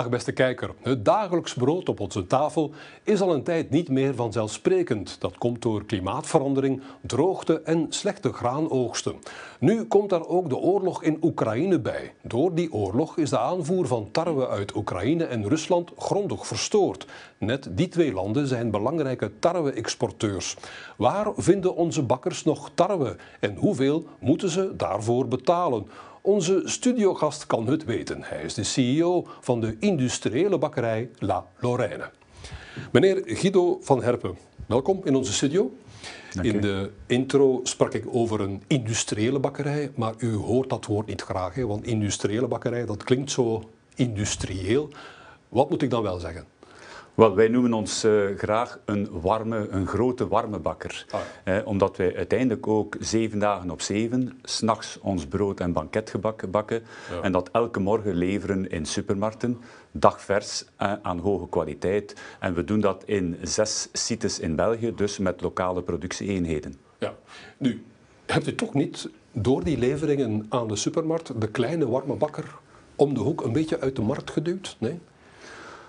Dag beste kijker. Het dagelijks brood op onze tafel is al een tijd niet meer vanzelfsprekend. Dat komt door klimaatverandering, droogte en slechte graanoogsten. Nu komt daar ook de oorlog in Oekraïne bij. Door die oorlog is de aanvoer van tarwe uit Oekraïne en Rusland grondig verstoord. Net die twee landen zijn belangrijke tarwe-exporteurs. Waar vinden onze bakkers nog tarwe en hoeveel moeten ze daarvoor betalen? Onze studiogast kan het weten. Hij is de CEO van de industriële bakkerij La Lorraine. Meneer Guido van Herpen, welkom in onze studio. In de intro sprak ik over een industriële bakkerij, maar u hoort dat woord niet graag, hè? want industriële bakkerij, dat klinkt zo industrieel. Wat moet ik dan wel zeggen? Wel, wij noemen ons uh, graag een warme, een grote warme bakker. Ah. Eh, omdat wij uiteindelijk ook zeven dagen op zeven s'nachts ons brood en banketgebak bakken. Ja. En dat elke morgen leveren in supermarkten, dagvers, eh, aan hoge kwaliteit. En we doen dat in zes sites in België, dus met lokale productieeenheden. Ja, nu, hebt u toch niet door die leveringen aan de supermarkt de kleine warme bakker om de hoek een beetje uit de markt geduwd? Nee?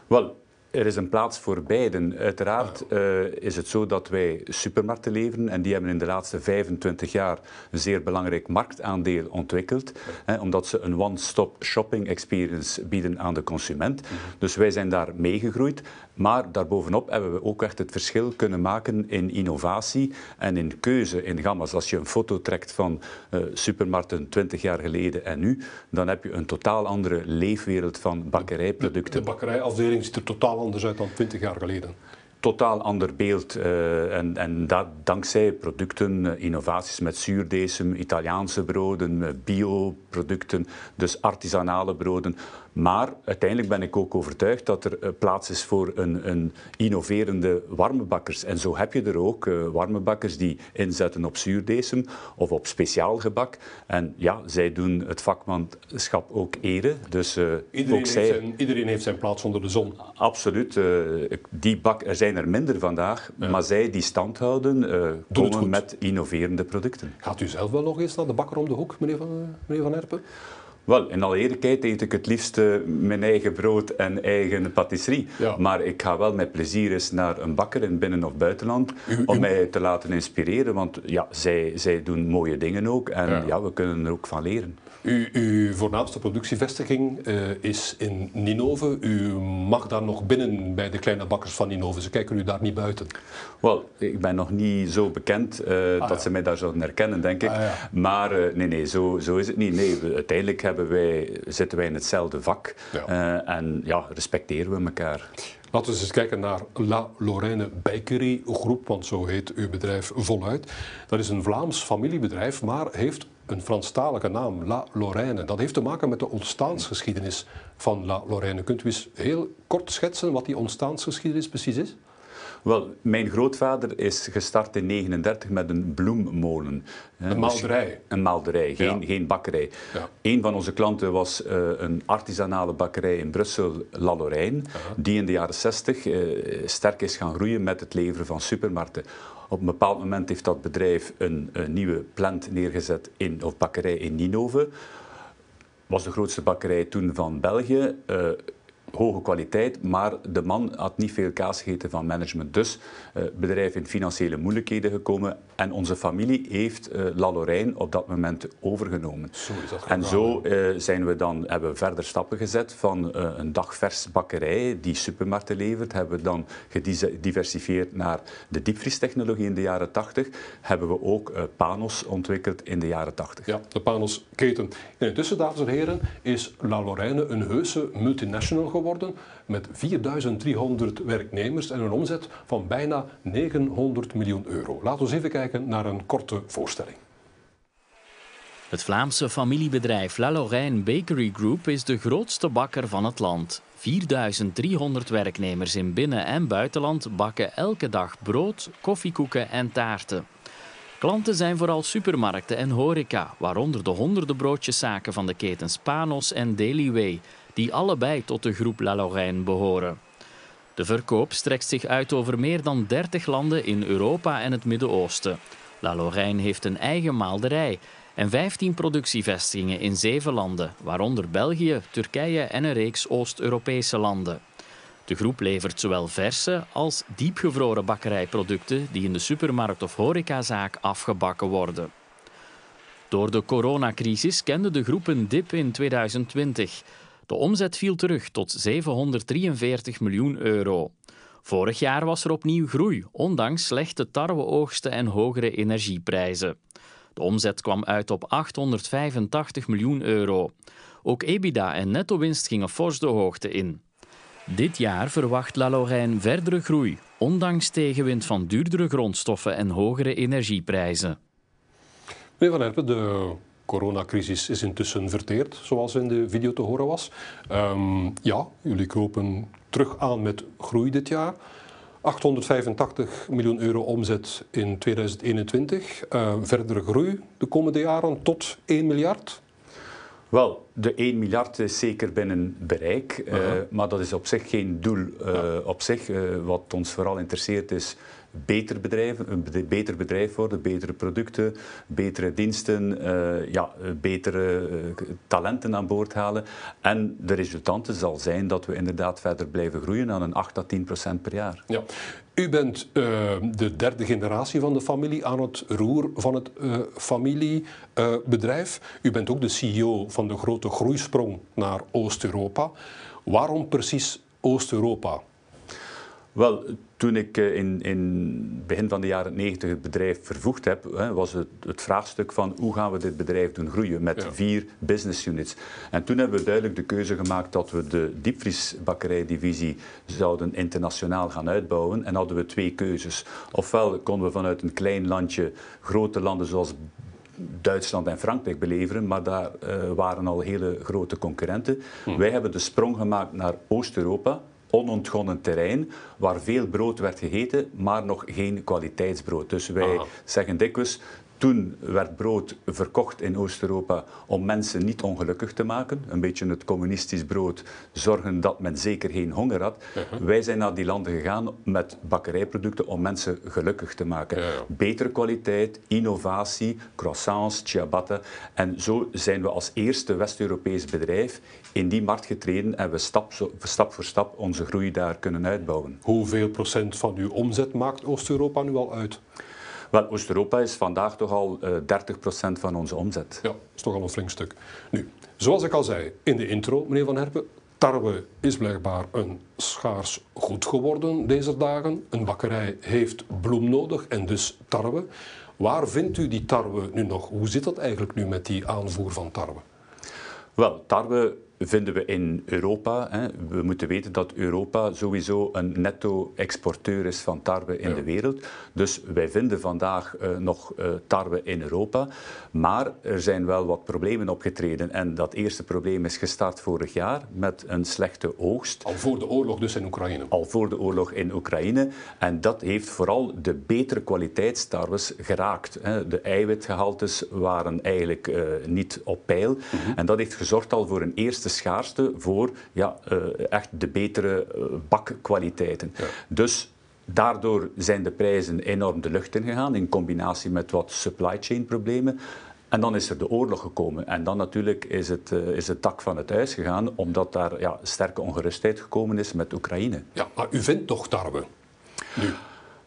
Wel, er is een plaats voor beiden. Uiteraard uh, is het zo dat wij supermarkten leveren en die hebben in de laatste 25 jaar een zeer belangrijk marktaandeel ontwikkeld, hè, omdat ze een one-stop shopping experience bieden aan de consument. Mhm. Dus wij zijn daar meegegroeid, maar daarbovenop hebben we ook echt het verschil kunnen maken in innovatie en in keuze in gamma's. Als je een foto trekt van uh, supermarkten 20 jaar geleden en nu, dan heb je een totaal andere leefwereld van bakkerijproducten. De, de bakkerijafdeling ziet er totaal anders uit dan 20 jaar geleden totaal ander beeld. Uh, en en dat dankzij producten, uh, innovaties met zuurdesem, Italiaanse broden, uh, bioproducten, dus artisanale broden. Maar uiteindelijk ben ik ook overtuigd dat er plaats is voor een, een innoverende warmebakkers. En zo heb je er ook warmebakkers die inzetten op zuurdesem of op speciaal gebak. En ja, zij doen het vakmanschap ook eren. Dus, iedereen, ook zij... heeft zijn, iedereen heeft zijn plaats onder de zon. Absoluut. die bak, er zijn er minder vandaag, maar zij die stand houden, komen met innoverende producten. Gaat u zelf wel nog eens naar de bakker om de hoek, meneer Van, meneer van Herpen? Wel, in alle eerlijkheid eet ik het liefst uh, mijn eigen brood en eigen patisserie. Ja. Maar ik ga wel met plezier eens naar een bakker in binnen- of buitenland u, u... om mij te laten inspireren. Want ja, zij, zij doen mooie dingen ook en ja. ja we kunnen er ook van leren. U, uw voornaamste productievestiging uh, is in Ninove. U mag daar nog binnen bij de kleine bakkers van Ninove. Ze kijken u daar niet buiten. Wel, ik ben nog niet zo bekend uh, ah, dat ja. ze mij daar zouden herkennen, denk ik. Ah, ja. Maar uh, nee, nee, zo, zo is het niet. Nee, we, uiteindelijk hebben wij, zitten wij in hetzelfde vak. en ja, respecteren we elkaar. Laten we eens kijken naar La Lorraine Bakery Groep, want zo heet uw bedrijf voluit. Dat is een Vlaams familiebedrijf, maar heeft een Franstalige naam, La Lorraine. Dat heeft te maken met de ontstaansgeschiedenis van La Lorraine. Kunt u eens heel kort schetsen wat die ontstaansgeschiedenis precies is? Wel, mijn grootvader is gestart in 1939 met een bloemmolen. Een maalderij? Een maalderij, geen, ja. geen bakkerij. Ja. Een van onze klanten was uh, een artisanale bakkerij in Brussel, La Lorraine, uh -huh. die in de jaren 60 uh, sterk is gaan groeien met het leveren van supermarkten. Op een bepaald moment heeft dat bedrijf een, een nieuwe plant neergezet in, of bakkerij in Ninove. Was de grootste bakkerij toen van België. Uh, hoge kwaliteit, maar de man had niet veel kaas gegeten van management. Dus het uh, bedrijf in financiële moeilijkheden gekomen en onze familie heeft uh, La Lorraine op dat moment overgenomen. Zo is dat en zo uh, zijn we dan, hebben we verder stappen gezet van een dagvers bakkerij die supermarkten levert, hebben we dan gediversifieerd naar de diepvriestechnologie in de jaren 80, hebben we ook Panos ontwikkeld in de jaren 80. Ja, de Panos-keten. Intussen, dames en heren, is La Lorraine een heuse multinational geworden geworden met 4.300 werknemers en een omzet van bijna 900 miljoen euro. Laten we even kijken naar een korte voorstelling. Het Vlaamse familiebedrijf La Lorraine Bakery Group is de grootste bakker van het land. 4300 werknemers in binnen- en buitenland bakken elke dag brood, koffiekoeken en taarten. Klanten zijn vooral supermarkten en horeca, waaronder de honderden broodjeszaken van de ketens Panos en Daily Way, die allebei tot de groep La Lorraine behoren. De verkoop strekt zich uit over meer dan 30 landen in Europa en het Midden-Oosten. La Lorraine heeft een eigen maalderij en 15 productievestigingen in zeven landen, waaronder België, Turkije en een reeks Oost-Europese landen. De groep levert zowel verse als diepgevroren bakkerijproducten die in de supermarkt of horecazaak afgebakken worden. Door de coronacrisis kende de groep een dip in 2020. De omzet viel terug tot 743 miljoen euro. Vorig jaar was er opnieuw groei, ondanks slechte tarweoogsten en hogere energieprijzen. De omzet kwam uit op 885 miljoen euro. Ook EBITDA en netto-winst gingen fors de hoogte in. Dit jaar verwacht La Lorraine verdere groei, ondanks tegenwind van duurdere grondstoffen en hogere energieprijzen. Meneer Van Herpen, de coronacrisis is intussen verteerd, zoals in de video te horen was. Um, ja, jullie kopen terug aan met groei dit jaar. 885 miljoen euro omzet in 2021. Uh, verdere groei de komende jaren tot 1 miljard. Wel, de 1 miljard is zeker binnen bereik, uh, maar dat is op zich geen doel ja. op zich. Uh, wat ons vooral interesseert is beter, bedrijven, een beter bedrijf worden, betere producten, betere diensten, uh, ja, betere uh, talenten aan boord halen. En de resultante zal zijn dat we inderdaad verder blijven groeien aan een 8 à 10 procent per jaar. Ja. U bent uh, de derde generatie van de familie aan het roer van het familiebedrijf. U bent ook de CEO van de grote groeisprong naar Oost-Europa. Waarom precies Oost-Europa? Wel, toen ik in, in begin van de jaren 90 het bedrijf vervoegd heb, was het, het vraagstuk van hoe gaan we dit bedrijf doen groeien met ja. vier business units. En toen hebben we duidelijk de keuze gemaakt dat we de diepvriesbakkerijdivisie zouden internationaal gaan uitbouwen. En hadden we twee keuzes. Ofwel konden we vanuit een klein landje grote landen zoals Duitsland en Frankrijk beleveren, maar daar uh, waren al hele grote concurrenten. Hm. Wij hebben de sprong gemaakt naar Oost-Europa, onontgonnen terrein waar veel brood werd gegeten, maar nog geen kwaliteitsbrood. Dus wij Aha. zeggen dikwijls, toen werd brood verkocht in Oost-Europa om mensen niet ongelukkig te maken. Een beetje het communistisch brood, zorgen dat men zeker geen honger had. Uh -huh. Wij zijn naar die landen gegaan met bakkerijproducten om mensen gelukkig te maken. Betere kwaliteit, innovatie, croissants, ciabatta. En zo zijn we als eerste West-Europees bedrijf in die markt getreden en we stap, stap voor stap onze groei daar kunnen uitbouwen. Hoeveel procent van uw omzet maakt Oost-Europa nu al uit? Wel, Oost-Europa is vandaag toch al uh, 30% van onze omzet. Ja, dat is toch al een flink stuk. Nu, zoals ik al zei in de intro, meneer Van Herpen, tarwe is blijkbaar een schaars goed geworden deze dagen. Een bakkerij heeft bloem nodig en dus tarwe. Waar vindt u die tarwe nu nog? Hoe zit dat eigenlijk nu met die aanvoer van tarwe? Wel, tarwe vinden we in Europa. Hè. We moeten weten dat Europa sowieso een netto-exporteur is van tarwe in ja. de wereld. Dus wij vinden vandaag uh, nog uh, tarwe in Europa. Maar er zijn wel wat problemen opgetreden. En dat eerste probleem is gestart vorig jaar met een slechte oogst. Al voor de oorlog dus in Oekraïne? Al voor de oorlog in Oekraïne. En dat heeft vooral de betere kwaliteitstarwes geraakt. Hè. De eiwitgehaltes waren eigenlijk uh, niet op peil. Mm -hmm. En dat heeft gezorgd al voor een eerste schaarste voor ja, uh, echt de betere uh, bakkwaliteiten. Ja. Dus daardoor zijn de prijzen enorm de lucht in gegaan in combinatie met wat supply chain problemen. En dan is er de oorlog gekomen. En dan natuurlijk is het, uh, is het dak van het huis gegaan, omdat daar ja, sterke ongerustheid gekomen is met Oekraïne. Ja, maar u vindt toch tarwe? Nu.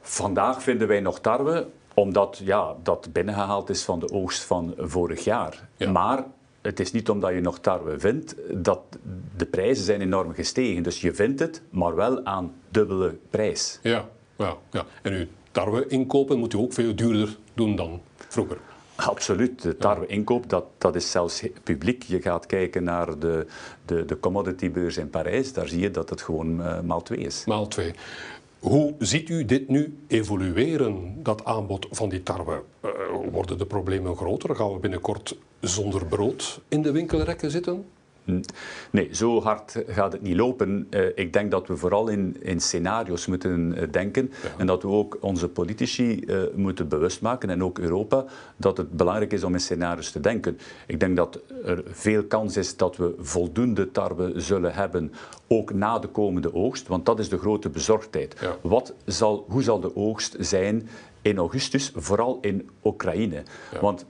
Vandaag vinden wij nog tarwe, omdat ja, dat binnengehaald is van de oogst van vorig jaar. Ja. Maar het is niet omdat je nog tarwe vindt, dat de prijzen zijn enorm gestegen. Dus je vindt het, maar wel aan dubbele prijs. Ja, ja, ja. en uw tarwe inkopen moet u ook veel duurder doen dan vroeger. Absoluut. De tarwe inkoop, dat, dat is zelfs publiek. Je gaat kijken naar de, de, de commoditybeurs in Parijs, daar zie je dat het gewoon uh, maal twee is. Maal twee. Hoe ziet u dit nu evolueren, dat aanbod van die tarwe? Uh, worden de problemen groter? Gaan we binnenkort zonder brood in de winkelrekken zitten? Nee, zo hard gaat het niet lopen. Uh, ik denk dat we vooral in, in scenario's moeten uh, denken ja. en dat we ook onze politici uh, moeten bewust maken en ook Europa dat het belangrijk is om in scenario's te denken. Ik denk dat er veel kans is dat we voldoende tarwe zullen hebben, ook na de komende oogst, want dat is de grote bezorgdheid. Ja. Wat zal, hoe zal de oogst zijn in augustus, vooral in Oekraïne? Ja. Want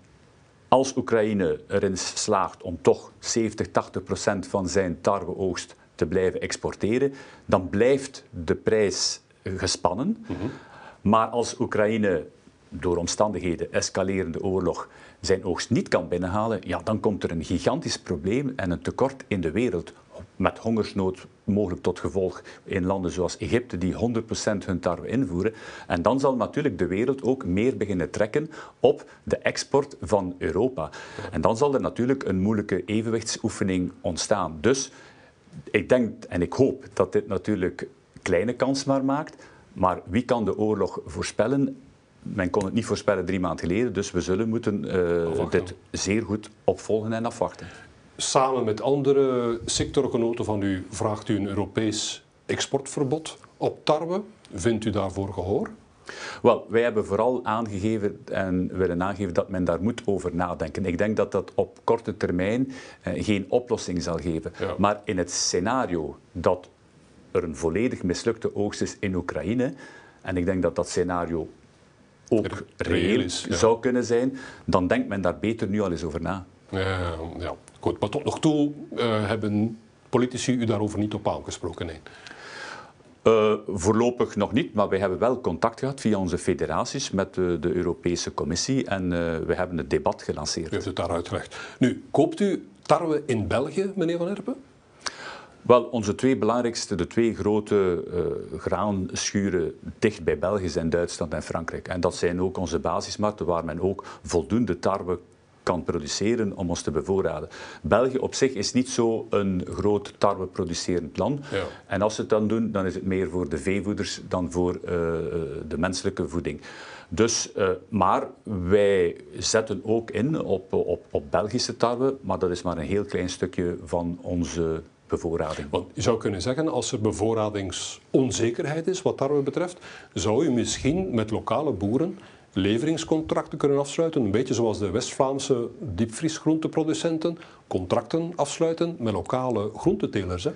als Oekraïne erin slaagt om toch 70, 80 procent van zijn tarweoogst te blijven exporteren, dan blijft de prijs gespannen. Mhm. Maar als Oekraïne door omstandigheden, escalerende oorlog, zijn oogst niet kan binnenhalen, ja, dan komt er een gigantisch probleem en een tekort in de wereld. Met hongersnood mogelijk tot gevolg in landen zoals Egypte, die 100% hun tarwe invoeren. En dan zal natuurlijk de wereld ook meer beginnen trekken op de export van Europa. En dan zal er natuurlijk een moeilijke evenwichtsoefening ontstaan. Dus ik denk en ik hoop dat dit natuurlijk kleine kans maar maakt. Maar wie kan de oorlog voorspellen? men kon het niet voorspellen drie maanden geleden, dus we zullen moeten uh, dit zeer goed opvolgen en afwachten. Samen met andere sectorgenoten van u vraagt u een Europees exportverbod op tarwe. Vindt u daarvoor gehoor? Wel, wij hebben vooral aangegeven en willen aangeven dat men daar moet over nadenken. Ik denk dat dat op korte termijn eh, geen oplossing zal geven. Maar in het scenario dat er een volledig mislukte oogst is in Oekraïne, en ik denk dat dat scenario ook reëel zou kunnen zijn, dan denkt men daar beter nu al eens over na. Ja, ja. Goed. Maar tot nog toe uh, hebben politici u daarover niet op aangesproken? Nee. Uh, voorlopig nog niet, maar wij hebben wel contact gehad via onze federaties met de, de Europese Commissie en we hebben het debat gelanceerd. U heeft het daar uitgelegd. Nu, koopt u tarwe in België, meneer Van Herpen? Wel, onze twee belangrijkste, de twee grote uh, graanschuren dicht bij België zijn Duitsland en Frankrijk. En dat zijn ook onze basismarkten waar men ook voldoende tarwe kan produceren om ons te bevoorraden. België op zich is niet zo een groot tarweproducerend land. Ja. En als ze het dan doen, dan is het meer voor de veevoeders dan voor uh, de menselijke voeding. Dus, uh, maar wij zetten ook in op, op, op Belgische tarwe, maar dat is maar een heel klein stukje van onze bevoorrading. Want je zou kunnen zeggen, als er bevoorradingsonzekerheid is wat tarwe betreft, zou u misschien met lokale boeren leveringscontracten kunnen afsluiten, een beetje zoals de West-Vlaamse diepvriesgroenteproducenten contracten afsluiten met lokale groentetelers. Hè?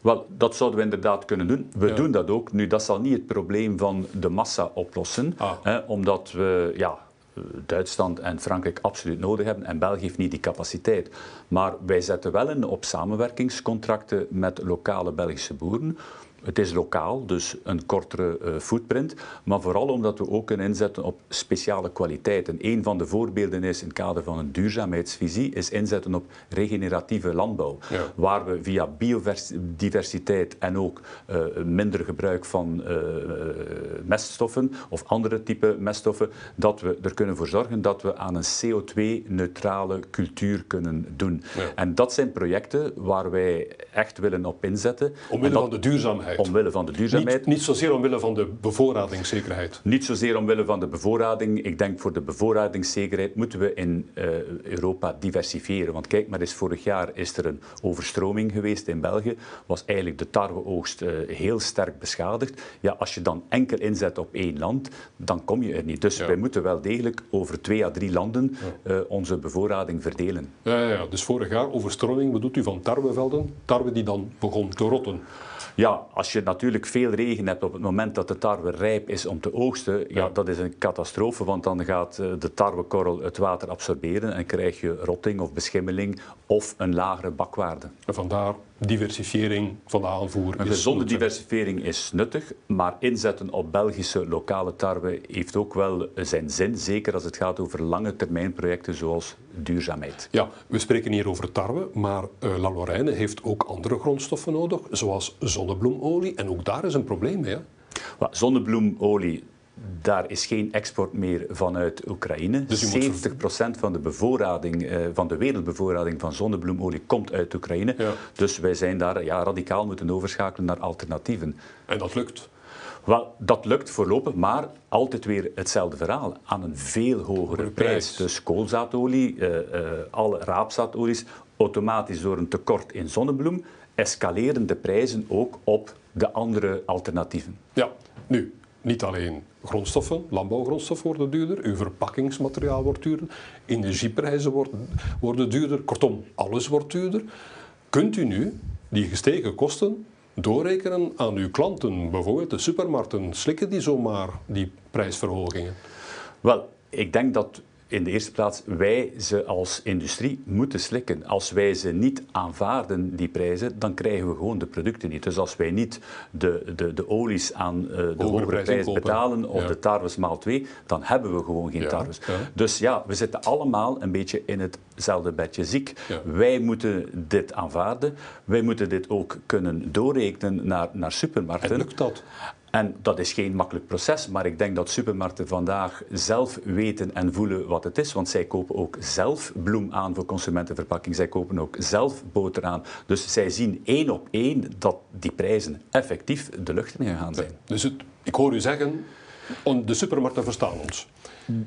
Wel, dat zouden we inderdaad kunnen doen. We doen dat ook. Nu, dat zal niet het probleem van de massa oplossen, ah. hè, omdat we ja, Duitsland en Frankrijk absoluut nodig hebben en België heeft niet die capaciteit. Maar wij zetten wel in op samenwerkingscontracten met lokale Belgische boeren het is lokaal, dus een kortere uh, footprint, maar vooral omdat we ook kunnen inzetten op speciale kwaliteiten. Een van de voorbeelden is in het kader van een duurzaamheidsvisie, is inzetten op regeneratieve landbouw, waar we via biodiversiteit en ook uh, minder gebruik van uh, meststoffen of andere type meststoffen, dat we er kunnen voor zorgen dat we aan een CO2-neutrale cultuur kunnen doen. En dat zijn projecten waar wij echt willen op inzetten. Omwille van de duurzaamheid. Omwille van de duurzaamheid. Niet, niet, zozeer omwille van de bevoorradingszekerheid. Niet zozeer omwille van de bevoorrading. Ik denk voor de bevoorradingszekerheid moeten we in uh, Europa diversifiëren. Want kijk maar eens, vorig jaar is er een overstroming geweest in België. Was eigenlijk de tarweoogst uh, heel sterk beschadigd. Ja, als je dan enkel inzet op één land, dan kom je er niet. Dus wij moeten wel degelijk over twee à drie landen uh, onze bevoorrading verdelen. Ja, ja, ja, dus vorig jaar overstroming bedoelt u van tarwevelden? Tarwe die dan begon te rotten? Ja, als je natuurlijk veel regen hebt op het moment dat de tarwe rijp is om te oogsten, ja. dat is een catastrofe, want dan gaat eh, de tarwekorrel het water absorberen en krijg je rotting of beschimmeling of een lagere bakwaarde. En vandaar diversifiering van de aanvoer. Een gezonde diversifiering is nuttig, maar inzetten op Belgische lokale tarwe heeft ook wel zijn zin, zeker als het gaat over lange termijn projecten zoals duurzaamheid. Ja, we spreken hier over tarwe, maar uh, La Lorraine heeft ook andere grondstoffen nodig, zoals zonnebloemolie, en ook daar is een probleem mee. Hè? Zonnebloemolie, daar is geen export meer vanuit Oekraïne. Dus 70% van de bevoorrading, uh, van de wereldbevoorrading van zonnebloemolie komt uit Oekraïne. Dus wij zijn daar ja, radicaal moeten overschakelen naar alternatieven. En dat lukt? Wel, dat lukt voorlopig, maar altijd weer hetzelfde verhaal. Aan een veel hogere prijs. Dus koolzaadolie, uh, uh, alle raapzaadolies, automatisch door een tekort in zonnebloem, escaleren de prijzen ook op de andere alternatieven. Ja, nu, niet alleen grondstoffen, landbouwgrondstoffen worden duurder, uw verpakkingsmateriaal wordt duurder, energieprijzen worden, worden duurder, kortom, alles wordt duurder. Kunt u nu die gestegen kosten doorrekenen aan uw klanten, bijvoorbeeld de supermarkten, slikken die zomaar die prijsverhogingen? Wel, ik denk dat in de eerste plaats wij ze als industrie moeten slikken. Als wij ze niet aanvaarden, die prijzen, dan krijgen we gewoon de producten niet. Dus als wij niet de, de, de olies aan uh, de hogere prijs betalen of de tarwes maal 2, dan hebben we gewoon geen tarwes. Dus ja, we zitten allemaal een beetje in hetzelfde bedje ziek. Wij moeten dit aanvaarden. Wij moeten dit ook kunnen doorrekenen naar, naar supermarkten. En lukt dat? En dat is geen makkelijk proces, maar ik denk dat supermarkten vandaag zelf weten en voelen wat het is. Want zij kopen ook zelf bloem aan voor consumentenverpakking. Zij kopen ook zelf boter aan. Dus zij zien één op één dat die prijzen effectief de lucht in gegaan zijn. dus het, ik hoor u zeggen, de supermarkten verstaan ons.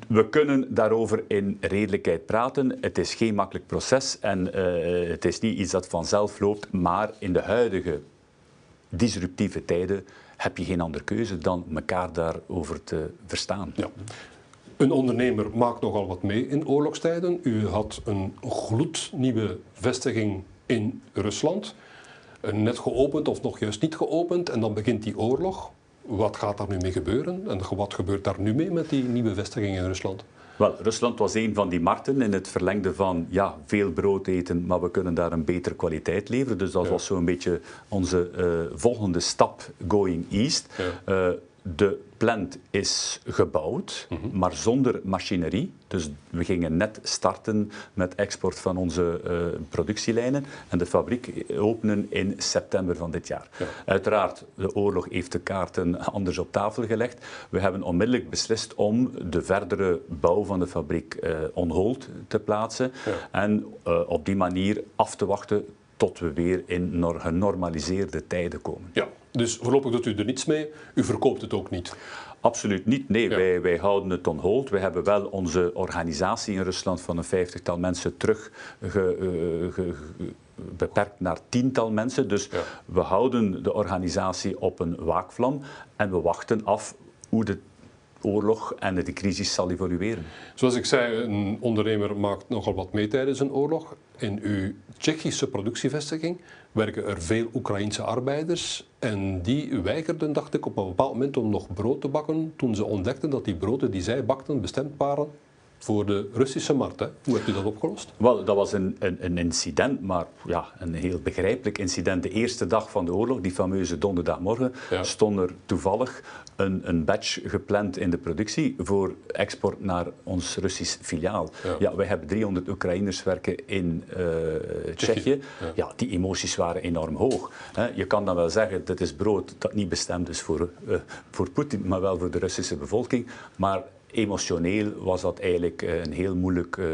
We kunnen daarover in redelijkheid praten. Het is geen makkelijk proces en uh, het is niet iets dat vanzelf loopt. Maar in de huidige disruptieve tijden heb je geen andere keuze dan elkaar daarover te verstaan. Ja. Een ondernemer maakt nogal wat mee in oorlogstijden. U had een gloednieuwe vestiging in Rusland. Net geopend of nog juist niet geopend en dan begint die oorlog. Wat gaat daar nu mee gebeuren en wat gebeurt daar nu mee met die nieuwe vestiging in Rusland? Wel, Rusland was een van die markten in het verlengde van ja, veel brood eten, maar we kunnen daar een betere kwaliteit leveren. Dus dat was zo'n beetje onze uh, volgende stap going east. Ja. Uh, de plant is gebouwd, mhm. maar zonder machinerie. Dus we gingen net starten met export van onze uh, productielijnen en de fabriek openen in september van dit jaar. Uiteraard, de oorlog heeft de kaarten anders op tafel gelegd. We hebben onmiddellijk beslist om de verdere bouw van de fabriek uh, on hold te plaatsen en uh, op die manier af te wachten tot we weer in genormaliseerde tijden komen. Ja, dus voorlopig doet u er niets mee. U verkoopt het ook niet. Absoluut niet. Nee, wij, wij houden het on hold. We hebben wel onze organisatie in Rusland van een vijftigtal mensen terug ge, beperkt naar tiental mensen. Dus we houden de organisatie op een waakvlam en we wachten af hoe de oorlog en de crisis zal evolueren. Zoals ik zei, een ondernemer maakt nogal wat mee tijdens een oorlog. In uw Tsjechische productievestiging werken er veel Oekraïense arbeiders. En die weigerden, dacht ik, op een bepaald moment om nog brood te bakken. Toen ze ontdekten dat die broden die zij bakten bestemd waren voor de Russische markt. Hè? Hoe hebt u dat opgelost? Wel, dat was een, een, een, incident, maar ja, een heel begrijpelijk incident. De eerste dag van de oorlog, die fameuze donderdagmorgen, stond er toevallig een, een batch gepland in de productie voor export naar ons Russisch filiaal. Ja, wij hebben 300 Oekraïners werken in uh, Tsjechië. Ja. die emoties waren enorm hoog. Hè. Je kan dan wel zeggen, dit is brood dat niet bestemd is voor, uh, voor Poetin, maar wel voor de Russische bevolking. Maar emotioneel was dat eigenlijk eh, een heel moeilijk, uh,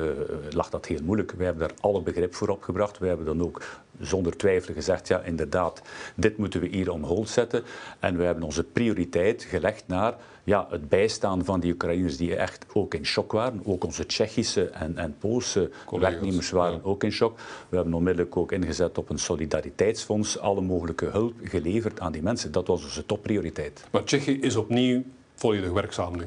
lag dat heel moeilijk. We hebben daar alle begrip voor opgebracht. We hebben dan ook zonder twijfel gezegd, ja inderdaad, dit moeten we hier om hold zetten. En we hebben onze prioriteit gelegd naar ja, het bijstaan van die Oekraïners die echt ook in shock waren. Ook onze Tsjechische en, en Poolse werknemers waren ook in shock. We hebben onmiddellijk ook ingezet op een solidariteitsfonds, alle mogelijke hulp geleverd aan die mensen. Dat was onze topprioriteit. Maar Tsjechië is opnieuw volledig werkzaam nu?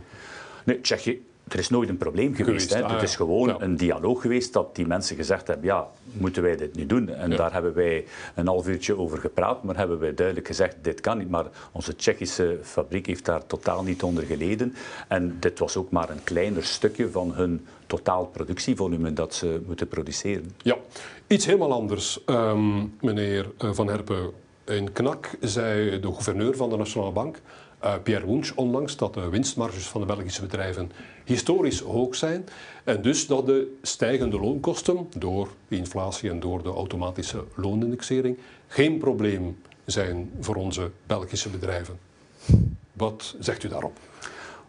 Nee, Tsjechië, er is nooit een probleem geweest. hè. Ah, het is gewoon een dialoog geweest dat die mensen gezegd hebben, ja, moeten wij dit nu doen? En daar hebben wij een half uurtje over gepraat, maar hebben wij duidelijk gezegd, dit kan niet. Maar onze Tsjechische fabriek heeft daar totaal niet onder geleden. En dit was ook maar een kleiner stukje van hun totaal productievolume dat ze moeten produceren. Ja, iets helemaal anders, um, meneer eh, Van Herpen. In Knak zei de gouverneur van de Nationale Bank uh, Pierre Wunsch onlangs dat de winstmarges van de Belgische bedrijven historisch hoog zijn en dus dat de stijgende loonkosten door inflatie en door de automatische loonindexering geen probleem zijn voor onze Belgische bedrijven. Wat zegt u daarop?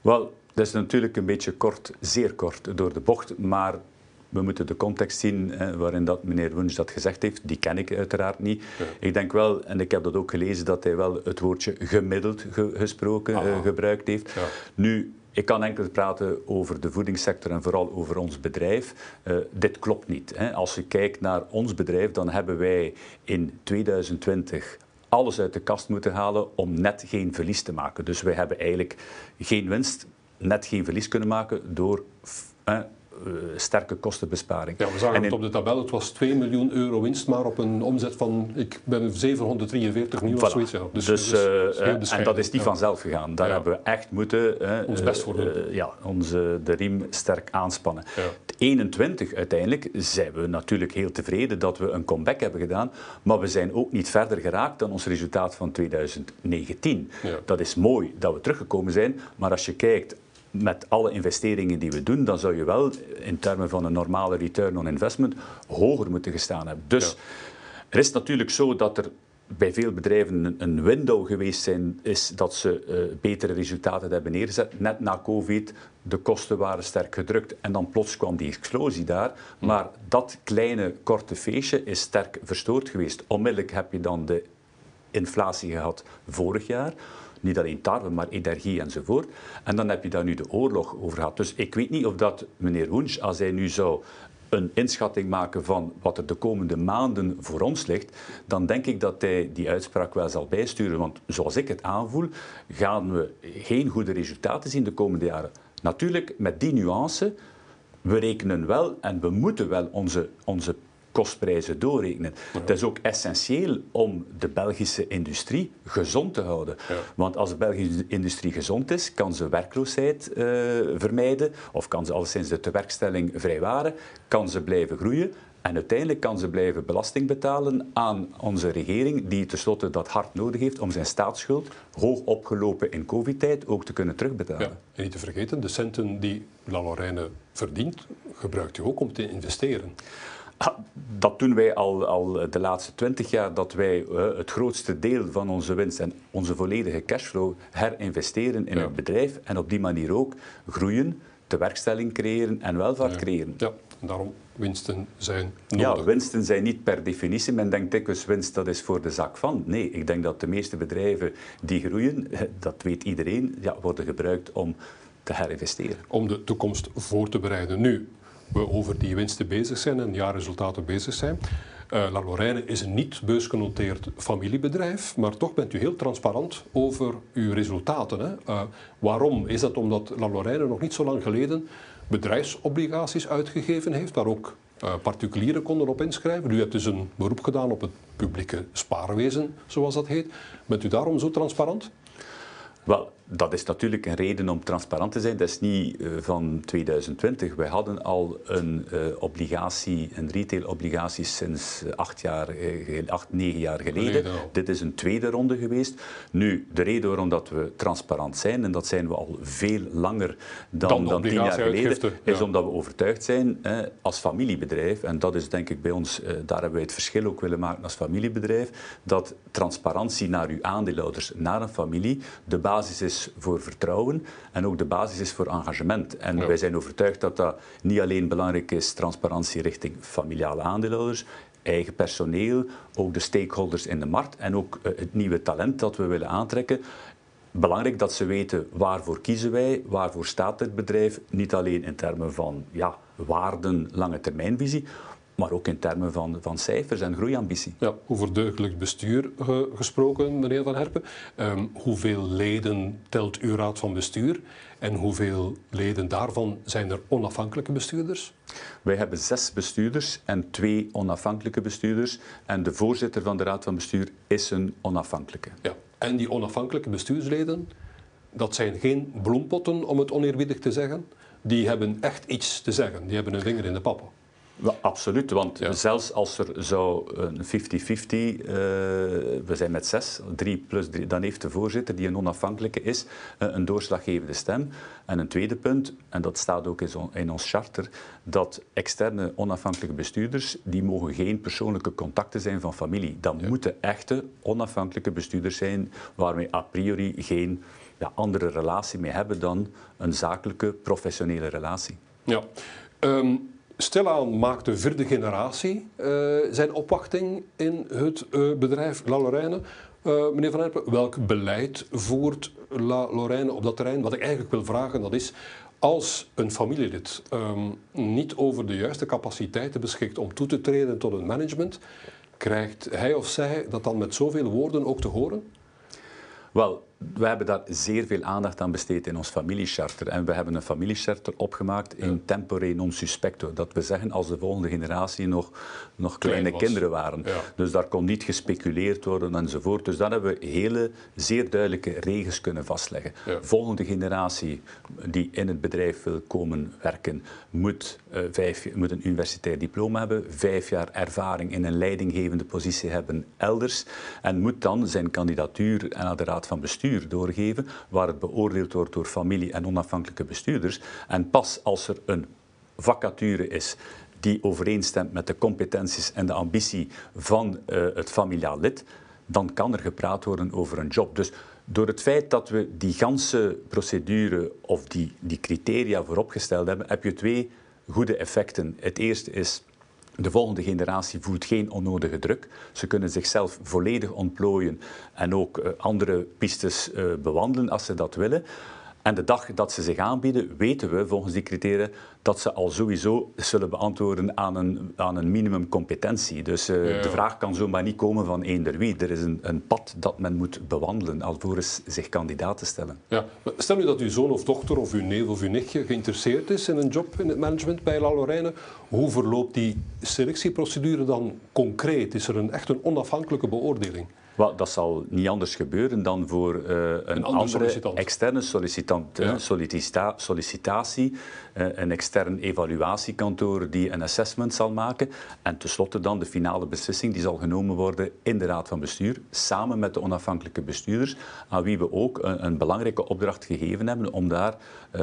Wel, dat is natuurlijk een beetje kort, zeer kort door de bocht, maar we moeten de context zien waarin dat meneer Wunsch dat gezegd heeft. Die ken ik uiteraard niet. Ik denk wel, en ik heb dat ook gelezen, dat hij wel het woordje gemiddeld gesproken uh, gebruikt heeft. Nu, ik kan enkel praten over de voedingssector en vooral over ons bedrijf. Uh, dit klopt niet. Hè. Als je kijkt naar ons bedrijf, dan hebben wij in 2020 alles uit de kast moeten halen om net geen verlies te maken. Dus wij hebben eigenlijk geen winst, net geen verlies kunnen maken door sterke kostenbesparing. Ja, we zagen het op de tabel. Het was 2 miljoen euro winst, maar op een omzet van ik ben 743 nieuw of zoiets. Ja. Dus, dus, dus en dat is niet vanzelf gegaan. Daar hebben we echt moeten ons best voor doen. ja, onze, de riem sterk aanspannen. 21 uiteindelijk zijn we natuurlijk heel tevreden dat we een comeback hebben gedaan, maar we zijn ook niet verder geraakt dan ons resultaat van 2019. Dat is mooi dat we teruggekomen zijn, maar als je kijkt met alle investeringen die we doen, dan zou je wel in termen van een normale return on investment hoger moeten gestaan hebben. Dus er is natuurlijk zo dat er bij veel bedrijven een window geweest zijn, is dat ze uh, betere resultaten hebben neergezet. Net na COVID, de kosten waren sterk gedrukt en dan plots kwam die explosie daar. Maar dat kleine, korte feestje is sterk verstoord geweest. Onmiddellijk heb je dan de inflatie gehad vorig jaar. Niet alleen tarwe, maar energie enzovoort. En dan heb je daar nu de oorlog over gehad. Dus ik weet niet of dat meneer Wunsch, als hij nu zou een inschatting maken van wat er de komende maanden voor ons ligt, dan denk ik dat hij die uitspraak wel zal bijsturen. Want zoals ik het aanvoel, gaan we geen goede resultaten zien de komende jaren. Natuurlijk, met die nuance, we rekenen wel en we moeten wel onze, onze kostprijzen doorrekenen. Het is ook essentieel om de Belgische industrie gezond te houden. Want als de Belgische industrie gezond is, kan ze werkloosheid uh, vermijden, of kan ze alleszins de tewerkstelling vrijwaren, kan ze blijven groeien. En uiteindelijk kan ze blijven belasting betalen aan onze regering, die tenslotte dat hard nodig heeft om zijn staatsschuld, hoog opgelopen in covid-tijd, ook te kunnen terugbetalen. Ja, en niet te vergeten, de centen die La Lorraine verdient, gebruikt u ook om te investeren. Dat doen wij al, al de laatste twintig jaar, dat wij uh, het grootste deel van onze winst en onze volledige cashflow herinvesteren in het bedrijf en op die manier ook groeien, tewerkstelling creëren en welvaart ja. creëren. Ja, en daarom winsten zijn nodig. Ja, winsten zijn niet per definitie. Men denkt dikwijls winst dat is voor de zak van. Nee, ik denk dat de meeste bedrijven die groeien, dat weet iedereen, ja, worden gebruikt om te herinvesteren. Om de toekomst voor te bereiden. Nu, we over die winsten bezig zijn en jaarresultaten bezig zijn. Uh, La is een niet beursgenoteerd familiebedrijf, maar toch bent u heel transparant over uw resultaten. Hè? Uh, waarom? Is dat omdat La nog niet zo lang geleden bedrijfsobligaties uitgegeven heeft, waar ook uh, particulieren konden op inschrijven? U hebt dus een beroep gedaan op het publieke spaarwezen, zoals dat heet. Bent u daarom zo transparant? Wel, dat is natuurlijk een reden om transparant te zijn. Dat is niet uh, van 2020. Wij hadden al een uh, obligatie, een retail-obligatie sinds acht, jaar, acht, negen jaar geleden. Dit is een tweede ronde geweest. Nu, de reden waarom dat we transparant zijn, en dat zijn we al veel langer dan, dan, dan tien jaar geleden, ja. is omdat we overtuigd zijn als familiebedrijf, en dat is denk ik bij ons, daar hebben wij het verschil ook willen maken als familiebedrijf, dat transparantie naar uw aandeelhouders, naar een familie, de basis is voor vertrouwen en ook de basis is voor engagement. En wij zijn overtuigd dat dat niet alleen belangrijk is, transparantie richting familiale aandeelhouders, eigen personeel, ook de stakeholders in de markt en ook uh, het nieuwe talent dat we willen aantrekken. Belangrijk dat ze weten waarvoor kiezen wij, waarvoor staat dit bedrijf, niet alleen in termen van ja, waarden, lange termijnvisie, maar ook in termen van, van cijfers en groeiambitie. Ja, over deugdelijk bestuur uh, gesproken, meneer Van Herpen. Um, hoeveel leden telt uw raad van bestuur en hoeveel leden daarvan zijn er onafhankelijke bestuurders? Wij hebben zes bestuurders en twee onafhankelijke bestuurders. En de voorzitter van de raad van bestuur is een onafhankelijke. Ja, en die onafhankelijke bestuursleden, dat zijn geen bloempotten, om het oneerbiedig te zeggen. Die hebben echt iets te zeggen. Die hebben een vinger in de pappen. Wel, absoluut, want zelfs als er zou een 50-50, uh, we zijn met zes, drie plus drie, dan heeft de voorzitter, die een onafhankelijke is, uh, een doorslaggevende stem. En een tweede punt, en dat staat ook in ons charter, dat externe onafhankelijke bestuurders, die mogen geen persoonlijke contacten zijn van familie. Dat ja. moeten echte onafhankelijke bestuurders zijn, waarmee a priori geen ja, andere relatie mee hebben dan een zakelijke, professionele relatie. Ja. Um, Stilaan maakt de vierde generatie uh, zijn opwachting in het uh, bedrijf La Lorraine. Uh, meneer Van Herpen, welk beleid voert La Lorraine op dat terrein? Wat ik eigenlijk wil vragen, dat is... Als een familielid um, niet over de juiste capaciteiten beschikt om toe te treden tot een management, krijgt hij of zij dat dan met zoveel woorden ook te horen? Wel, we hebben daar zeer veel aandacht aan besteed in ons familiecharter. En we hebben een familiecharter opgemaakt in tempore non suspecto. Dat we zeggen als de volgende generatie nog, nog kleine kinderen waren. Dus daar kon niet gespeculeerd worden enzovoort. Dus dan hebben we hele zeer duidelijke regels kunnen vastleggen. Ja. Volgende generatie die in het bedrijf wil komen werken, moet, uh, vijf, moet een universitair diploma hebben, vijf jaar ervaring in een leidinggevende positie hebben elders en moet dan zijn kandidatuur aan de raad van bestuur doorgeven, waar het beoordeeld wordt door familie en onafhankelijke bestuurders. En pas als er een vacature is die overeenstemt met de competenties en de ambitie van uh, het familiaal lid, dan kan er gepraat worden over een job. Dus door het feit dat we die ganse procedure of die, die criteria vooropgesteld hebben, heb je twee goede effecten. Het eerste is de volgende generatie voelt geen onnodige druk. Ze kunnen zichzelf volledig ontplooien en ook uh, andere pistes uh, bewandelen als ze dat willen. En de dag dat ze zich aanbieden, weten we volgens die criteria dat ze al sowieso zullen beantwoorden aan een, aan een minimumcompetentie. Dus uh, de vraag kan zomaar niet komen van eender wie. Er is een, een pad dat men moet bewandelen alvorens zich kandidaat te stellen. Ja. Stel nu dat uw zoon of dochter of uw neef of uw nichtje geïnteresseerd is in een job in het management bij La Lorraine. Hoe verloopt die selectieprocedure dan concreet? Is er een, echt een onafhankelijke beoordeling? Dat zal niet anders gebeuren dan voor uh, een, een andere externe sollicitant. Ja. Sollicita sollicitatie, uh, een extern evaluatiekantoor die een assessment zal maken. En tenslotte dan de finale beslissing die zal genomen worden in de Raad van Bestuur, samen met de onafhankelijke bestuurders, aan wie we ook een, een belangrijke opdracht gegeven hebben om daar uh,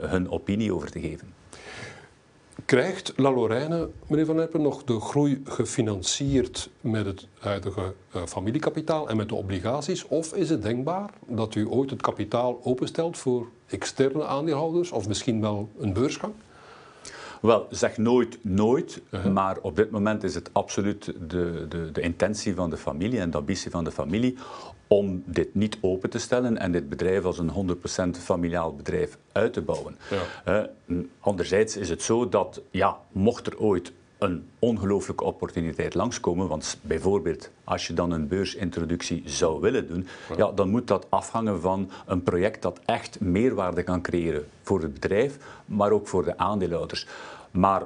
hun opinie over te geven. Krijgt La Lorraine, meneer Van Erpen, nog de groei gefinancierd met het huidige uh, familiekapitaal en met de obligaties? Of is het denkbaar dat u ooit het kapitaal openstelt voor externe aandeelhouders of misschien wel een beursgang? Wel, zeg nooit nooit, uh -huh. maar op dit moment is het absoluut de, de, de intentie van de familie en de ambitie van de familie om dit niet open te stellen en dit bedrijf als een 100% familiaal bedrijf uit te bouwen. Ja. Uh, anderzijds is het zo dat, ja, mocht er ooit een ongelooflijke opportuniteit langskomen. Want bijvoorbeeld als je dan een beursintroductie zou willen doen, ja. ja. dan moet dat afhangen van een project dat echt meerwaarde kan creëren voor het bedrijf, maar ook voor de aandeelhouders. Maar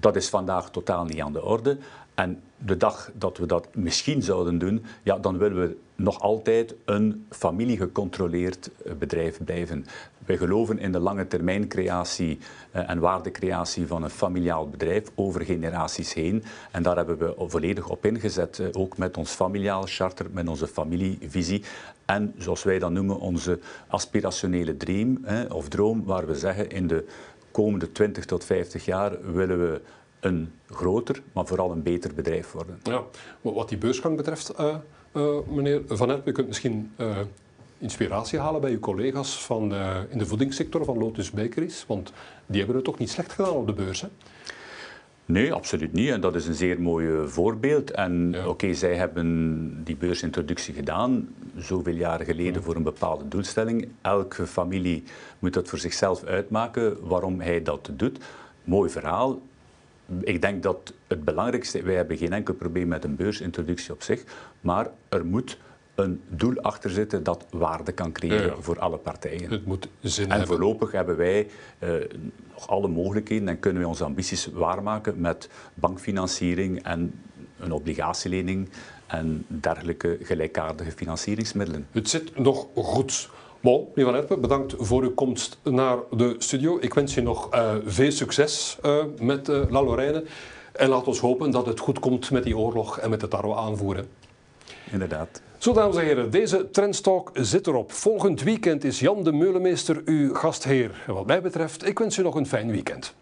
dat is vandaag totaal niet aan de orde. En de dag dat we dat misschien zouden doen, ja, dan willen we nog altijd een familiegecontroleerd bedrijf blijven. Wij geloven in de lange termijn creatie en waardecreatie van een familiaal bedrijf over generaties heen. En daar hebben we volledig op ingezet, ook met ons familiaal charter, met onze familievisie. En zoals wij dat noemen, onze aspirationele dream of droom, waar we zeggen in de komende 20 tot 50 jaar willen we een groter, maar vooral een beter bedrijf worden. Ja, wat die beursgang betreft, uh, uh, meneer Van Erp, u kunt misschien uh, inspiratie halen bij uw collega's van, in de voedingssector van Lotus Bakeries, want die hebben het toch niet slecht gedaan op de beurs, hè? Nee, absoluut niet. En dat is een zeer mooi voorbeeld. En ja. oké, okay, zij hebben die beursintroductie gedaan, zoveel jaren geleden, ja. voor een bepaalde doelstelling. Elke familie moet dat voor zichzelf uitmaken waarom hij dat doet. Mooi verhaal ik denk dat het belangrijkste, wij hebben geen enkel probleem met een beursintroductie op zich, maar er moet een doel achter zitten dat waarde kan creëren ja, voor alle partijen. Het moet zin en hebben. voorlopig hebben wij uh, nog alle mogelijkheden en kunnen wij onze ambities waarmaken met bankfinanciering en een obligatielening en dergelijke gelijkaardige financieringsmiddelen. Het zit nog goed. Bon, meneer Van Erpen, bedankt voor uw komst naar de studio. Ik wens je nog uh, veel succes uh, met uh, La Lorraine. En laat ons hopen dat het goed komt met die oorlog en met het Taro aanvoeren. Inderdaad. Zo, dames en heren, deze Trendstalk zit erop. Volgend weekend is Jan de Meulemeester uw gastheer. En wat mij betreft, ik wens u nog een fijn weekend.